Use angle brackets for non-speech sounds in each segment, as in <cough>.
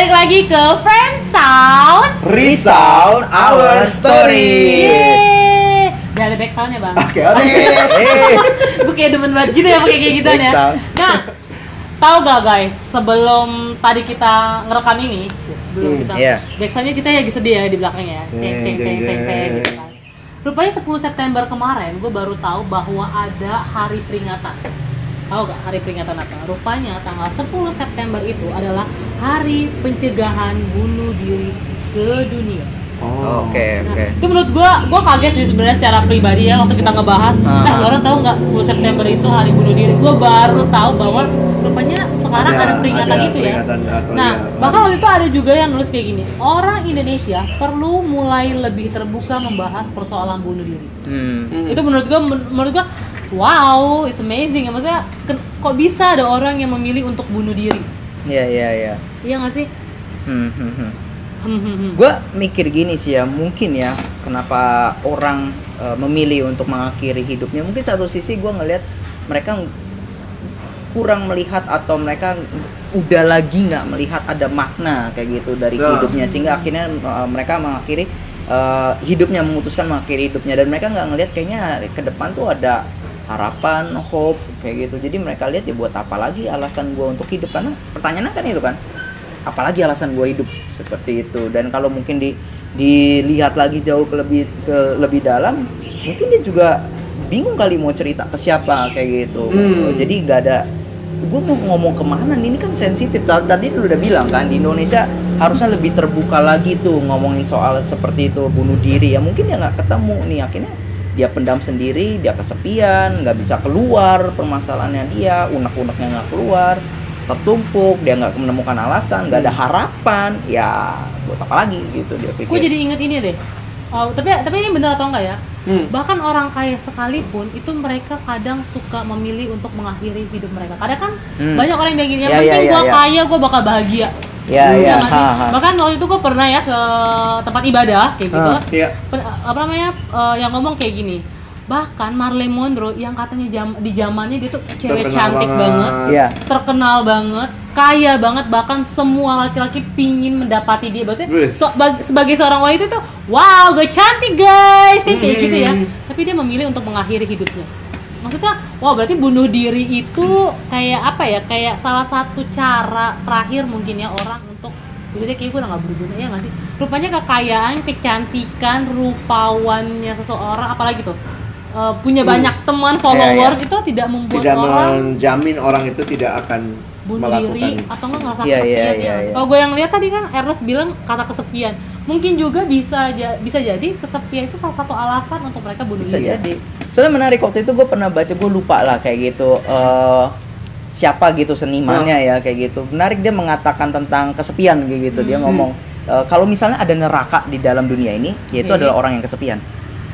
balik lagi ke Friend Sound. Resound our story. Yeay. Udah ada back soundnya bang. Oke, oke. <laughs> Gue kayak demen banget gitu ya pakai kayak gitu ya. Nah, tahu gak guys, sebelum tadi kita ngerekam ini, sebelum Hmm, kita iya. back soundnya kita lagi sedih ya di belakangnya ya. Teng teng teng teng teng gitu kan. Rupanya 10 September kemarin gue baru tahu bahwa ada hari peringatan. Tahu gak hari peringatan apa? Rupanya tanggal 10 September itu adalah hari pencegahan bunuh diri sedunia. Oh. Oke, Nah, oke. itu menurut gua, gua kaget sih sebenarnya secara pribadi ya waktu kita ngebahas. Ah. Nah, orang tahu nggak 10 September itu hari bunuh diri? Gua baru tahu bahwa rupanya sekarang ada, Ada- peringatan ada itu ya. peringatan, atau Nah, ya, bahkan waktu itu ada juga yang nulis kayak gini. Orang Indonesia perlu mulai lebih terbuka membahas persoalan bunuh diri. Hmm. Hmm. Itu menurut gua, men- menurut gua, wow, it's amazing. Ya, maksudnya ken- kok bisa ada orang yang memilih untuk bunuh diri? Iya, iya, iya. Iya nggak sih? Hmm, hmm, hmm. Hmm, hmm, hmm. Gue mikir gini sih ya, mungkin ya kenapa orang eh, memilih untuk mengakhiri hidupnya. Mungkin satu sisi gue ngelihat mereka kurang melihat atau mereka udah lagi nggak melihat ada makna kayak gitu dari Ya. hidupnya sehingga akhirnya eh, mereka mengakhiri eh, hidupnya memutuskan mengakhiri hidupnya dan mereka nggak ngelihat kayaknya ke depan tuh ada harapan, hope kayak gitu. Jadi mereka lihat ya buat apa lagi alasan gue untuk hidup? Karena pertanyaannya kan itu kan apalagi alasan gue hidup seperti itu? Dan kalau mungkin di dilihat lagi jauh ke lebih ke lebih dalam mungkin dia juga bingung kali mau cerita ke siapa kayak gitu. Hmm. jadi nggak ada gue mau ngomong ke mana nih? Ini kan sensitif. Ta- tadi lu udah bilang kan di Indonesia harusnya lebih terbuka lagi tuh ngomongin soal seperti itu bunuh diri. Ya mungkin ya nggak ketemu nih akhirnya dia pendam sendiri dia kesepian nggak bisa keluar permasalahannya dia unek-uneknya nggak keluar tertumpuk dia nggak menemukan alasan nggak ada harapan ya buat apa lagi gitu dia pikir Gue jadi inget ini deh. Oh, tapi tapi ini bener atau enggak ya? Hmm. Bahkan orang kaya sekalipun itu mereka kadang suka memilih untuk mengakhiri hidup mereka. Kadang kan Hmm. banyak orang yang bilang gini, yang Ya, penting ya, ya, gua ya. kaya, gua bakal bahagia. Ya Iya ya ha. Bahkan waktu itu gue pernah ya ke tempat ibadah kayak gitu. Ah. Iya. Pen- apa namanya eh, yang ngomong kayak gini. Bahkan Marilyn Monroe yang katanya jam, di zamannya dia tuh cewek Terkenal cantik banget. banget. Iya. terkenal banget, kaya banget, bahkan semua laki-laki pingin mendapati dia. Berarti so- bag- sebagai seorang wanita tuh, wow, gue cantik guys, kayak kayak Hmm. gitu ya. Tapi dia memilih untuk mengakhiri hidupnya. Maksudnya, wow, berarti bunuh diri itu kayak apa ya? Kayak salah satu cara terakhir mungkin ya orang untuk Udah kayak gue udah gak berguna ya gak sih? Rupanya kekayaan, kecantikan, rupawannya seseorang Apalagi tuh eh, Punya Hmm. banyak teman, Iya, followers Itu tidak membuat Tidak orang menjamin orang itu tidak akan bunuh melakukan diri atau enggak ngerasa kesepian ya iya, nggak sih? iya. Kalau gue yang lihat tadi kan Ernest bilang kata kesepian. Mungkin juga bisa ja- bisa jadi kesepian itu salah satu alasan untuk mereka bunuh bisa diri. jadi soalnya menarik waktu itu gue pernah baca gue lupa lah kayak gitu eh siapa gitu senimannya ya kayak gitu menarik dia mengatakan tentang kesepian kayak gitu dia Hmm. ngomong eh, kalau misalnya ada neraka di dalam dunia ini yaitu Oke. adalah orang yang kesepian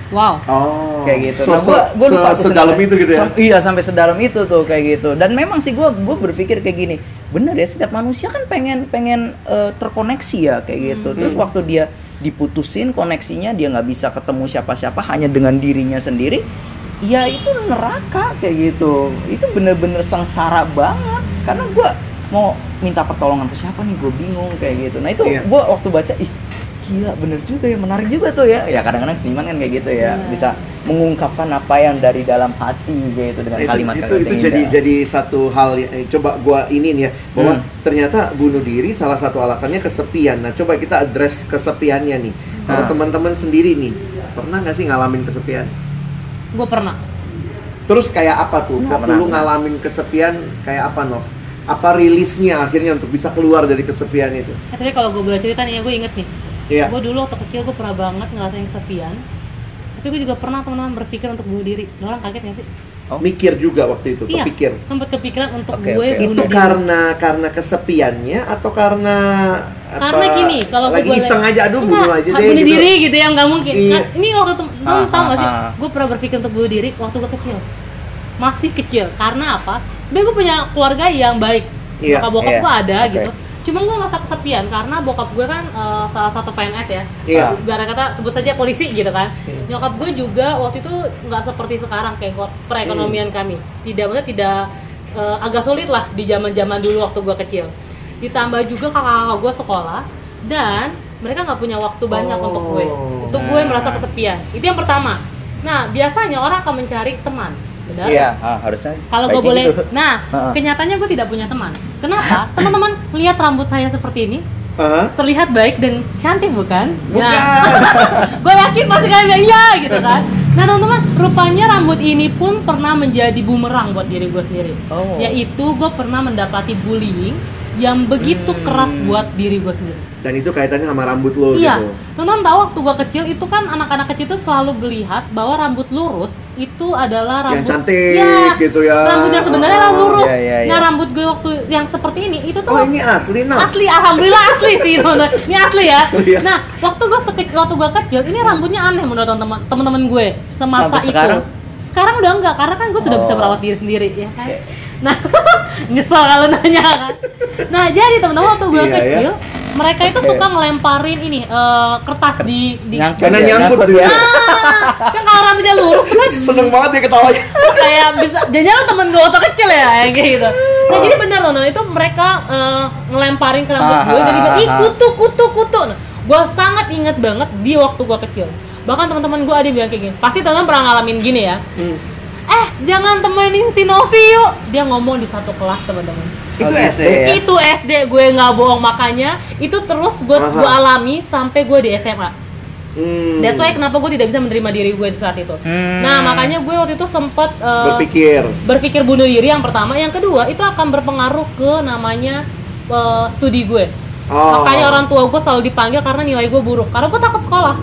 Wow. Oh. kayak gitu. So, Nah, gua, gua se- lupa tuh sedalam itu gitu ya. Sam- iya sampai sedalam itu tuh kayak gitu. Dan memang sih gua gua berpikir kayak gini, bener ya setiap manusia kan pengen pengen eh, terkoneksi ya kayak gitu. Terus Hmm. waktu dia diputusin koneksinya dia nggak bisa ketemu siapa-siapa hanya dengan dirinya sendiri, ya itu neraka kayak gitu. Itu bener-bener sengsara banget karena gua mau minta pertolongan ke siapa nih gue bingung kayak gitu. Nah itu Iya. gua waktu baca ih gila bener juga ya menarik juga tuh ya ya kadang-kadang seniman kan kayak gitu ya Iya. bisa mengungkapkan apa yang dari dalam hati gitu dengan itu, kalimat itu, itu jadi indah. jadi satu hal yang eh, coba gua ini nih ya bahwa Hmm. ternyata bunuh diri salah satu alasannya kesepian. Nah coba kita address kesepiannya nih. Kalau Nah. teman-teman sendiri nih pernah nggak sih ngalamin kesepian? Gue pernah. Terus kayak apa tuh? Nggak Waktu pernah, lu ngalamin kesepian kayak apa Nov? Apa rilisnya akhirnya untuk bisa keluar dari kesepian itu? Eh, tapi kalau gue boleh cerita nih, gue inget nih. Iya. Gue dulu waktu kecil gue pernah banget ngerasain kesepian. Tapi gue juga pernah teman-teman berpikir untuk bunuh diri. Lo orang kaget gak sih? Oh. Mikir juga waktu itu, Iya. kepikir. Sempat kepikiran untuk Oke, gue oke. bunuh Itu diri. karena karena kesepiannya atau karena Karena gini, kalau gue boleh iseng aja aduh Enggak, bunuh aja bunuh deh gitu. diri gitu ya nggak mungkin. Iya. Kan, ini waktu tem Ah, tau gak sih? ah, ah. Gue pernah berpikir untuk bunuh diri waktu gue kecil. Masih kecil. Karena apa? Sebenarnya gue punya keluarga yang baik. Iya, Bokap bokap iya. gue ada Oke. gitu. Cuma gue merasa kesepian karena bokap gue kan eh, salah satu PNS ya. Iya. Biar kata sebut saja polisi gitu kan. Iya. Nyokap gue juga waktu itu nggak seperti sekarang kayak perekonomian Hmm. kami. Tidak maksudnya tidak eh, agak sulit lah di zaman-zaman dulu waktu gue kecil. ditambah juga kakak-kakak gue sekolah dan mereka nggak punya waktu banyak Oh. untuk gue itu gue Nah. merasa kesepian itu yang pertama nah biasanya orang akan mencari teman benar Iya, ah, harusnya. kalau gue boleh gitu. nah <laughs> Heeh. kenyataannya gue tidak punya teman kenapa <laughs> teman-teman lihat rambut saya seperti ini Hah? terlihat baik dan cantik bukan? Bukan. Nah, <laughs> gue yakin pasti kalian bilang iya gitu kan. Nah teman-teman, rupanya rambut ini pun pernah menjadi bumerang buat diri gue sendiri. Oh. Yaitu gue pernah mendapati bullying yang begitu Hmm. keras buat diri gue sendiri. Dan itu kaitannya sama rambut lo Iya, gitu. teman-teman tahu waktu gue kecil itu kan anak-anak kecil itu selalu melihat bahwa rambut lurus itu adalah Yang rambut cantik Ya, gitu ya. Rambut yang sebenarnya Oh. lurus. Iya, iya, Nah iya. rambut gue waktu yang seperti ini itu tuh Oh ini asli nah. asli alhamdulillah asli sih <laughs> teman-teman ini asli ya Asli ya. nah waktu gue sekecil waktu gue kecil ini rambutnya aneh menurut teman teman-teman gue semasa Sampai itu sekarang? sekarang udah enggak karena kan gue sudah bisa Oh. merawat diri sendiri ya kan nah <laughs> nyesel kalau nanya kan nah jadi teman-teman waktu gue Iya, ya. kecil mereka itu Oke. suka ngelemparin ini eh, kertas di di Nyangkut Karena ya, nyangkut nyangkut tuh ya. Ah, kan kalau rambutnya lurus tuh <laughs> kan Seneng banget dia ketawanya. kayak bisa jangan temen gue waktu kecil ya kayak gitu nah jadi benar loh nah itu mereka eh, ngelemparin ke rambut gue dan tiba ih ah. kutu kutu kutu nah, gue sangat inget banget di waktu gue kecil bahkan teman-teman gue ada yang bilang kayak gini pasti teman-teman pernah ngalamin gini ya Hmm. Eh jangan temenin si Novi yuk dia ngomong di satu kelas teman-teman Itu SD. ya. itu SD gue nggak bohong makanya itu terus gue Aha. gue alami sampai gue di SMA Hmm. That's why kenapa gue tidak bisa menerima diri gue di saat itu. Hmm. Nah makanya gue waktu itu sempet uh, Berpikir. berpikir bunuh diri yang pertama, yang kedua itu akan berpengaruh ke namanya uh, studi gue. Oh. Makanya orang tua gue selalu dipanggil karena nilai gue buruk, karena gue takut sekolah.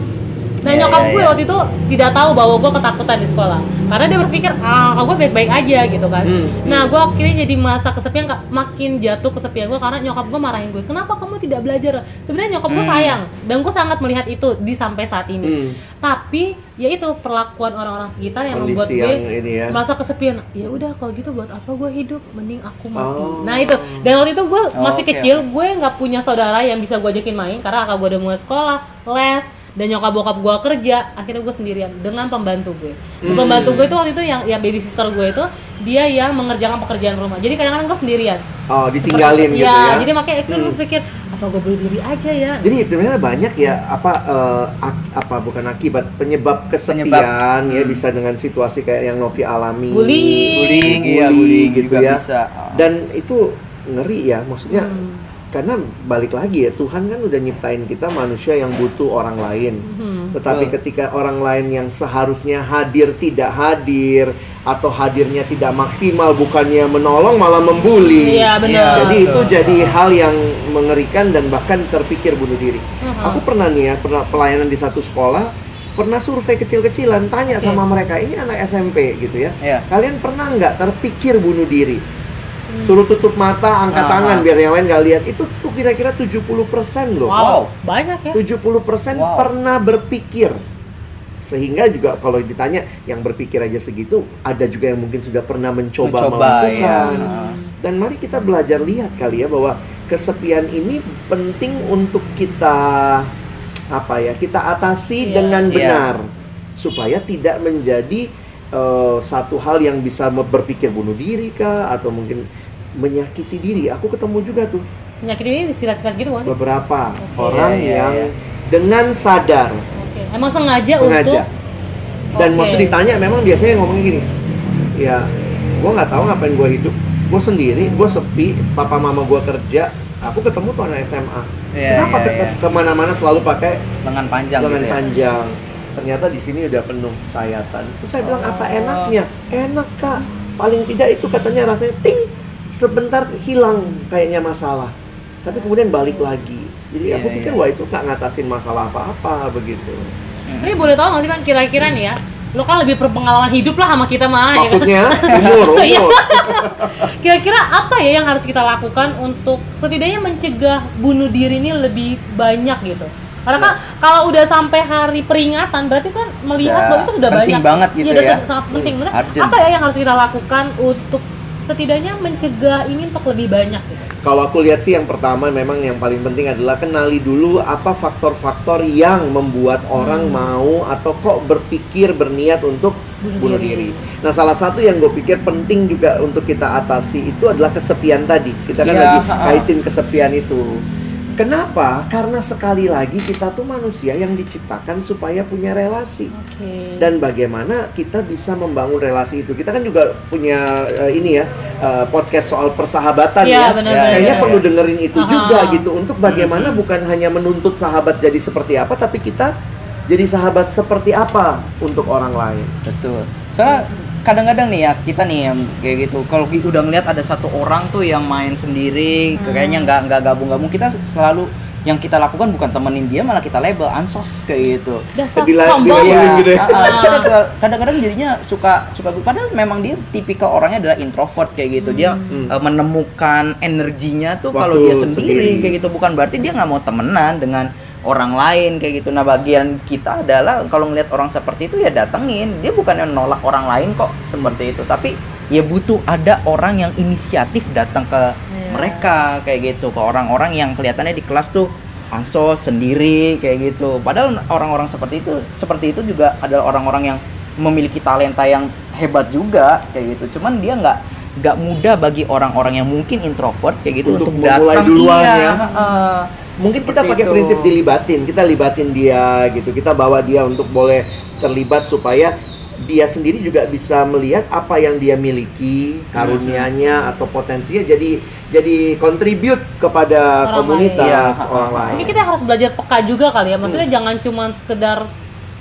Nah Ya, nyokap ya, gue ya. waktu itu tidak tahu bahwa gue ketakutan di sekolah, karena dia berpikir ah gue baik-baik aja gitu kan. Hmm, Nah gue akhirnya jadi merasa kesepian, makin jatuh kesepian gue karena nyokap gue marahin gue. Kenapa kamu tidak belajar? Sebenarnya nyokap gue Hmm. sayang dan gue sangat melihat itu di sampai saat ini. Hmm. Tapi ya itu perlakuan orang-orang sekitar yang membuat Kondisi gue yang ini ya. merasa kesepian. Ya udah kalau gitu buat apa gue hidup? Mending aku mati. Oh. Nah itu. Dan waktu itu gue masih oke, kecil, gue nggak punya saudara yang bisa gue ajakin main karena kakak gue udah mulai sekolah, les, dan nyokap bokap gue kerja. Akhirnya gue sendirian dengan pembantu gue. Hmm. Pembantu gue itu waktu itu yang ya baby sister gue itu dia yang mengerjakan pekerjaan rumah. Jadi kadang-kadang gue sendirian. Oh, ditinggalin Seperti- gitu ya. Jadi makanya itu Hmm. gue pikir apa gue bunuh diri aja ya. Jadi sebenarnya banyak ya apa eh, ak- apa bukan akibat penyebab kesepian Penyebab. ya Hmm. bisa dengan situasi kayak yang Novi alami. Bullying. bullying, iya bully bullying gitu juga ya. bisa. Dan itu ngeri ya maksudnya Hmm. Karena balik lagi ya Tuhan kan udah nyiptain kita manusia yang butuh orang lain. Hmm. Tetapi ketika orang lain yang seharusnya hadir tidak hadir atau hadirnya tidak maksimal bukannya menolong malah membuli. Iya benar. Jadi itu jadi hal yang mengerikan dan bahkan terpikir bunuh diri. Mhm. Aku pernah nih ya, pernah pelayanan di satu sekolah, pernah survei kecil-kecilan, tanya sama mereka, ini anak SMP gitu ya. Iya. Kalian pernah nggak terpikir bunuh diri? Suruh tutup mata, angkat Ah, tangan ah. biar yang lain nggak lihat. Itu tuh kira-kira 70% loh. Wow, Wow. banyak ya. 70% Wow. pernah berpikir. Sehingga juga kalau ditanya yang berpikir aja segitu, ada juga yang mungkin sudah pernah mencoba, Mencoba, melakukan. ya. Dan mari kita belajar lihat kali ya bahwa kesepian ini penting untuk kita apa ya? Kita atasi Iya. dengan Iya. benar supaya tidak menjadi eh, satu hal yang bisa berpikir bunuh diri kah atau mungkin menyakiti diri. Aku ketemu juga tuh Penyakit ini disilat-silat gitu sih? beberapa Oke. orang Iya, iya, yang iya. dengan sadar Oke. Emang sengaja, sengaja untuk dan Oke. waktu ditanya memang biasanya ngomongnya gini ya gua nggak tahu ngapain gua hidup gua sendiri gua sepi papa mama gua kerja aku ketemu tuh anak SMA Iya, kenapa iya, ke- iya. ke mana-mana selalu pakai lengan panjang lengan gitu ya. panjang ternyata di sini udah penuh sayatan terus saya bilang apa Oh. enaknya enak kak paling tidak itu katanya rasanya ting sebentar hilang kayaknya masalah tapi kemudian balik lagi jadi Iya, aku pikir iya. wah itu nggak ngatasin masalah apa-apa begitu Tapi boleh tahu nggak sih bang kira-kira nih ya, lo kan lebih berpengalaman hidup lah sama kita mah. ya kan? maksudnya <laughs> umur Iya. umur Kira-kira apa ya yang harus kita lakukan untuk setidaknya mencegah bunuh diri ini lebih banyak gitu? Karena kan kalau udah sampai hari peringatan berarti kan melihat Udah bahwa itu sudah penting banyak. banget gitu Iya, udah ya. sangat- sangat penting. Urgent. Apa ya yang harus kita lakukan untuk setidaknya mencegah ini untuk lebih banyak gitu? Kalau aku lihat sih yang pertama memang yang paling penting adalah kenali dulu apa faktor-faktor yang membuat orang Hmm. mau atau kok berpikir berniat untuk Bunuh bunuh diri. diri. Nah, salah satu yang gue pikir penting juga untuk kita atasi itu adalah kesepian tadi. Kita kan Iya, lagi kaitin kesepian itu. Kenapa? Karena sekali lagi kita tuh manusia yang diciptakan supaya punya relasi. Oke. Dan bagaimana kita bisa membangun relasi itu? Kita kan juga punya eh, ini ya eh, podcast soal persahabatan Iya, ya. benar, benar, Kayaknya iya, perlu iya. dengerin itu Aha. juga gitu untuk bagaimana bukan hanya menuntut sahabat jadi seperti apa, tapi kita jadi sahabat seperti apa untuk orang lain. Betul. Soalnya kadang-kadang nih ya kita nih yang kayak gitu. Kalau udah ngeliat ada satu orang tuh yang main sendiri, Hmm. kayaknya nggak nggak gabung-gabung, kita selalu yang kita lakukan bukan temenin dia malah kita label ansos kayak gitu. Dasar sombong. Iya, gitu ya. <laughs> kadang-kadang jadinya suka suka padahal memang dia tipikal orangnya adalah introvert kayak gitu. Dia Hmm. eh, menemukan energinya tuh kalau dia sendiri, sendiri. kayak gitu. Bukan berarti dia nggak mau temenan dengan orang lain kayak gitu. Nah, bagian kita adalah kalau ngelihat orang seperti itu ya datengin. Dia bukannya nolak orang lain kok seperti itu, tapi ya butuh ada orang yang inisiatif datang ke Iya. mereka kayak gitu ke orang-orang yang kelihatannya di kelas tuh ansos sendiri kayak gitu padahal orang-orang seperti itu seperti itu juga adalah orang-orang yang memiliki talenta yang hebat juga kayak gitu cuman dia nggak nggak mudah bagi orang-orang yang mungkin introvert kayak gitu Untuk untuk, datang duluan iya, ya. heeh. Mungkin kita pakai itu. prinsip dilibatin, kita libatin dia gitu, kita bawa dia untuk boleh terlibat supaya dia sendiri juga bisa melihat apa yang dia miliki, karunianya atau potensinya jadi jadi kontribut kepada Orang komunitas lain. Iya. orang lain. Mungkin kita harus belajar peka juga kali ya. Maksudnya Hmm. jangan cuma sekedar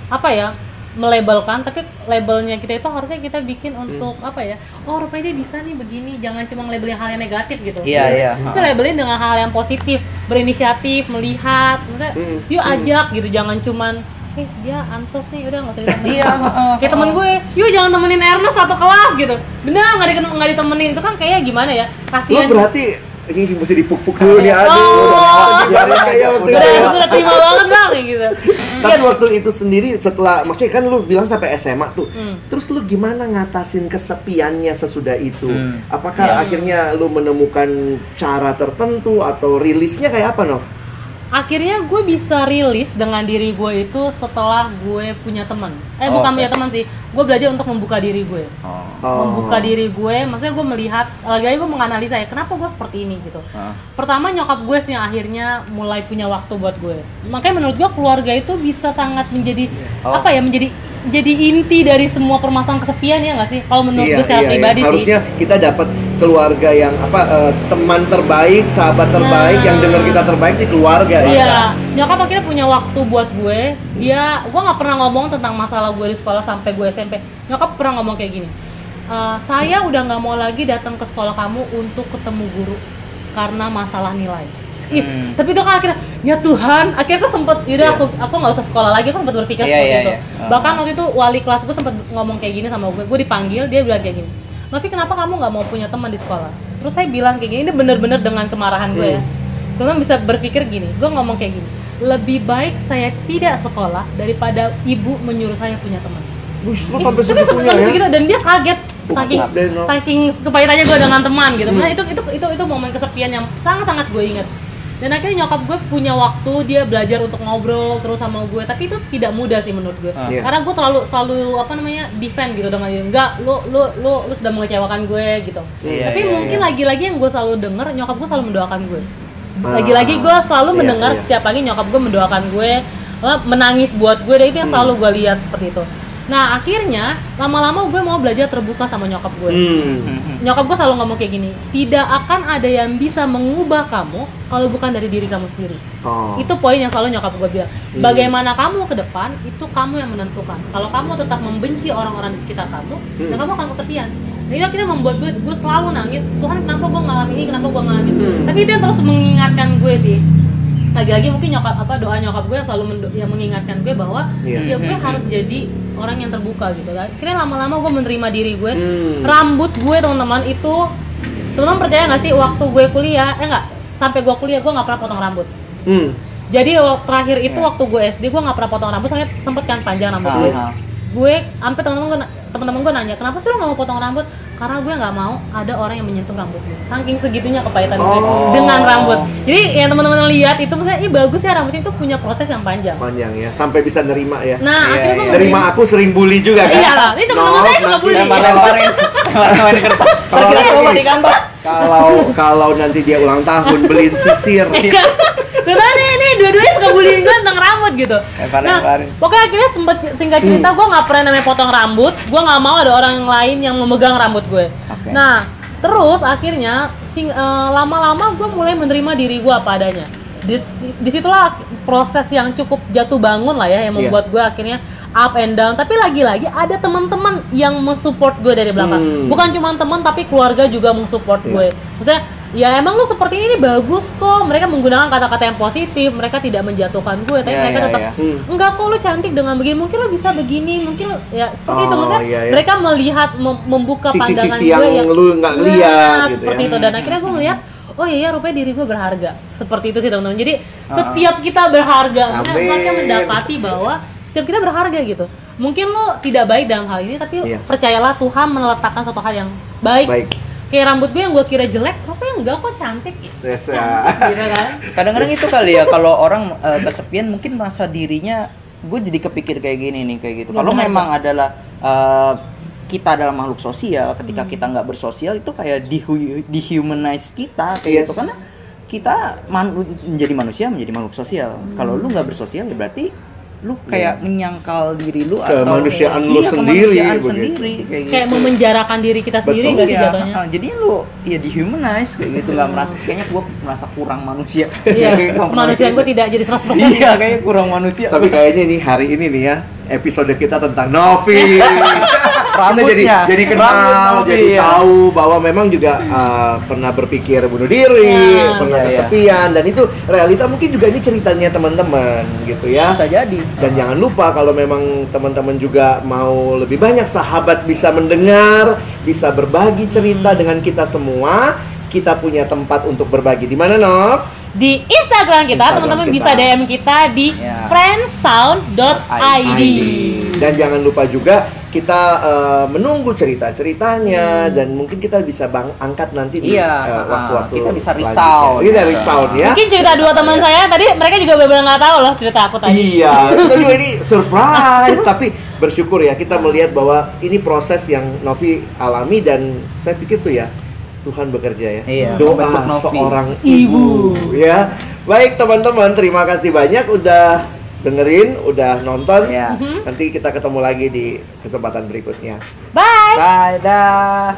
apa ya melabelkan, tapi labelnya kita itu harusnya kita bikin Hmm. untuk apa ya? Oh rupanya dia bisa nih begini. Jangan cuma labelin hal yang negatif gitu. Iya, iya. Tapi labelin dengan hal yang positif, berinisiatif, melihat. Maksudnya, Hmm. yuk ajak gitu. Jangan cuman eh dia ansos nih udah nggak usah ditemenin Iya, <laughs> heeh, kayak temen gue yuk jangan temenin Ernest satu kelas gitu bener nggak di ditemenin itu kan kayak gimana ya Lo kasihan berarti ini mesti dipuk-puk dulu nih Oh. aduh. Gimana kayak waktu udah itu ya? <laughs> sudah terima banget bang kayak gitu Tapi waktu itu sendiri setelah maksudnya kan lu bilang sampai SMA tuh. Hmm. Terus lu gimana ngatasin kesepiannya sesudah itu? Hmm. Apakah Ya. akhirnya lu menemukan cara tertentu atau rilisnya kayak apa, Nov? Akhirnya gue bisa rilis dengan diri gue itu setelah gue punya teman eh Oh, bukan oke. punya teman sih gue belajar untuk membuka diri gue Oh. Oh. membuka diri gue maksudnya gue melihat lagi-lagi gue menganalisa ya kenapa gue seperti ini gitu Ah. pertama nyokap gue sih yang akhirnya mulai punya waktu buat gue makanya menurut gue keluarga itu bisa sangat menjadi Oh. apa ya menjadi jadi inti dari semua permasalahan kesepian ya nggak sih kalau menurut gue secara pribadi sih Harusnya kita dapat keluarga yang apa eh, teman terbaik, sahabat terbaik Nah. yang dengar kita terbaik di keluarga ya. Iya, nyokap akhirnya punya waktu buat gue. Dia, gue nggak pernah ngomong tentang masalah gue di sekolah sampai gue SMP. Nyokap pernah ngomong kayak gini. "Eh, saya udah nggak mau lagi datang ke sekolah kamu untuk ketemu guru karena masalah nilai. Ih, Hmm. tapi itu kan akhirnya ya Tuhan, akhirnya aku sempet, yaudah Iya. aku aku nggak usah sekolah lagi, aku sempet berpikir Iya, seperti iya, itu. iya. Ah. Bahkan waktu itu wali kelas gue sempet ngomong kayak gini sama gue, gue dipanggil, dia bilang kayak gini, Novi kenapa kamu nggak mau punya teman di sekolah? Terus saya bilang kayak gini, ini bener-bener dengan kemarahan gue ya. Hmm. Teman bisa berpikir gini, gue ngomong kayak gini, lebih baik saya tidak sekolah daripada ibu menyuruh saya punya teman. Bush, lu sampai Tapi segitunya sampai ya. segitu dan dia kaget saking saking kepahitannya gue dengan teman gitu. Hmm. Nah, itu itu itu itu momen kesepian yang sangat sangat gue ingat. Dan akhirnya nyokap gue punya waktu dia belajar untuk ngobrol terus sama gue, tapi itu tidak mudah sih menurut gue. Ah. Iya. Karena gue terlalu selalu apa namanya defend gitu dengan dia. Enggak, lu lu lu lu sudah mengecewakan gue gitu. Iya, tapi iya, mungkin iya. lagi-lagi yang gue selalu denger nyokap gue selalu mendoakan gue. Ah. Lagi-lagi gue selalu Iya, mendengar iya. setiap pagi nyokap gue mendoakan gue lah, menangis buat gue dan itu yang Hmm. selalu gue lihat seperti itu nah akhirnya lama-lama gue mau belajar terbuka sama nyokap gue Hmm. nyokap gue selalu ngomong kayak gini tidak akan ada yang bisa mengubah kamu kalau bukan dari diri kamu sendiri Oh. itu poin yang selalu nyokap gue bilang Hmm. bagaimana kamu ke depan itu kamu yang menentukan kalau kamu tetap membenci orang-orang di sekitar kamu Hmm. dan kamu akan kesepian Nah, itu akhirnya membuat gue gue selalu nangis Tuhan kenapa gue ngalamin ini kenapa gue ngalamin ini?" Hmm. tapi itu yang terus mengingatkan gue sih lagi-lagi mungkin nyokap apa doa nyokap gue yang selalu mendo- yang mengingatkan gue bahwa Iya. ya gue harus jadi orang yang terbuka gitu akhirnya lama-lama gue menerima diri gue Hmm. rambut gue teman-teman itu teman-teman percaya nggak sih waktu gue kuliah eh enggak sampai gue kuliah gue nggak pernah potong rambut Hmm. jadi terakhir itu Ya. waktu gue SD gue nggak pernah potong rambut sampai sempet kan panjang rambut gue Ah, ah. Gue sampai teman-teman gue teman-teman gue nanya kenapa sih lo nggak mau potong rambut karena gue nggak mau ada orang yang menyentuh rambut gue saking segitunya kepahitan gue Oh. dengan rambut jadi yang teman-teman lihat itu misalnya ih bagus ya rambutnya itu punya proses yang panjang Panjang ya, sampai bisa nerima ya. nah Iya, akhirnya gue iya. Nerima aku sering bully juga kan? Iya lah, ini teman-teman No, saya suka bully. lempar-lemparin lempar-lemparin kertas ntar kita coba di kantor Kalau kalau nanti dia ulang tahun beliin sisir. Nih, nih dua-duanya suka bullying gue tentang rambut gitu. Lemparin, Nah, lemparin. pokoknya akhirnya sempet singkat cerita gue nggak pernah namanya potong rambut. Gue nggak mau ada orang yang lain yang memegang rambut gue. Oke. Nah, terus akhirnya sing, eh, lama-lama gue mulai menerima diri gue apa adanya. Di, di- di situlah proses yang cukup jatuh bangun lah ya yang Iya. membuat gue akhirnya up and down. Tapi lagi-lagi ada teman-teman yang mensupport gue dari belakang. Hmm. Bukan cuma teman tapi keluarga juga mensupport Iya. gue. Maksudnya ya emang lu seperti ini bagus kok. Mereka menggunakan kata-kata yang positif. Mereka tidak menjatuhkan gue, tapi Iya, mereka iya, tetap iya. Hmm. enggak kok lu cantik dengan begini. Mungkin lu bisa begini, mungkin lu ya seperti itu Oh, maksudnya. iya, iya. Mereka melihat mem- membuka pandangan Sisi-sisi gue yang lu nggak Nah, lihat gitu seperti ya. itu dan akhirnya gue melihat oh iya ya rupanya diri gue berharga seperti itu sih teman-teman jadi Ah. setiap kita berharga Amin. Maksudnya mereka mendapati bahwa setiap kita berharga gitu mungkin lo tidak baik dalam hal ini tapi Iya. percayalah Tuhan meletakkan satu hal yang baik, Baik. Kayak rambut gue yang gue kira jelek rupanya enggak kok cantik gitu, Yes, ya. gitu kan <laughs> kadang-kadang itu kali ya kalau orang eh, kesepian mungkin merasa dirinya gue jadi kepikir kayak gini nih kayak gitu kalau memang adalah eh, kita adalah makhluk sosial Hmm. ketika kita nggak bersosial itu kayak dehumanize kita kayak Yes. gitu karena kita man- menjadi manusia menjadi makhluk sosial Hmm. kalau lu nggak bersosial ya berarti lu kayak menyangkal diri lu Kemanusiaan atau lu Iya, sendiri, kemanusiaan begitu. sendiri kayak gitu. kayak memenjarakan diri kita sendiri Betul. nggak sih Iya, jatuhnya? jadi lu ya dehumanize kayak gitu. Nggak merasa kayaknya gua merasa kurang manusia. Iya <laughs> Kayak gua kemanusiaan gue tidak jadi 100% iya kayaknya kurang manusia. Tapi kayaknya nih hari ini nih ya episode kita tentang Novi. <laughs> kita jadi Rambutnya. jadi kenal, Rambut jadi ya. tahu bahwa memang juga uh, pernah berpikir bunuh diri, Ya, pernah iya, iya. kesepian dan itu realita mungkin juga ini ceritanya teman-teman gitu ya. bisa jadi Dan jangan lupa kalau memang teman-teman juga mau lebih banyak sahabat bisa mendengar, bisa berbagi cerita dengan kita semua, kita punya tempat untuk berbagi. Di mana, Nov? di Instagram kita teman-teman bisa DM kita di Ya. friendsound.id Dan jangan lupa juga kita eh, menunggu cerita-ceritanya dan mungkin kita bisa bang angkat nanti di Iya, eh, waktu-waktu kita bisa resound. Kita resound ya. Mungkin cerita dua teman saya tadi mereka juga benar-benar nggak tahu loh cerita aku tadi. Iya, kita juga ini <laughs> surprise <laughs> tapi bersyukur ya kita melihat bahwa ini proses yang Novi alami dan saya pikir tuh ya Tuhan bekerja ya. Iya, Doa seorang Ibu. ibu ya. Baik teman-teman, terima kasih banyak udah dengerin, udah nonton. Mhm. Nanti kita ketemu lagi di kesempatan berikutnya. Bye. bye dah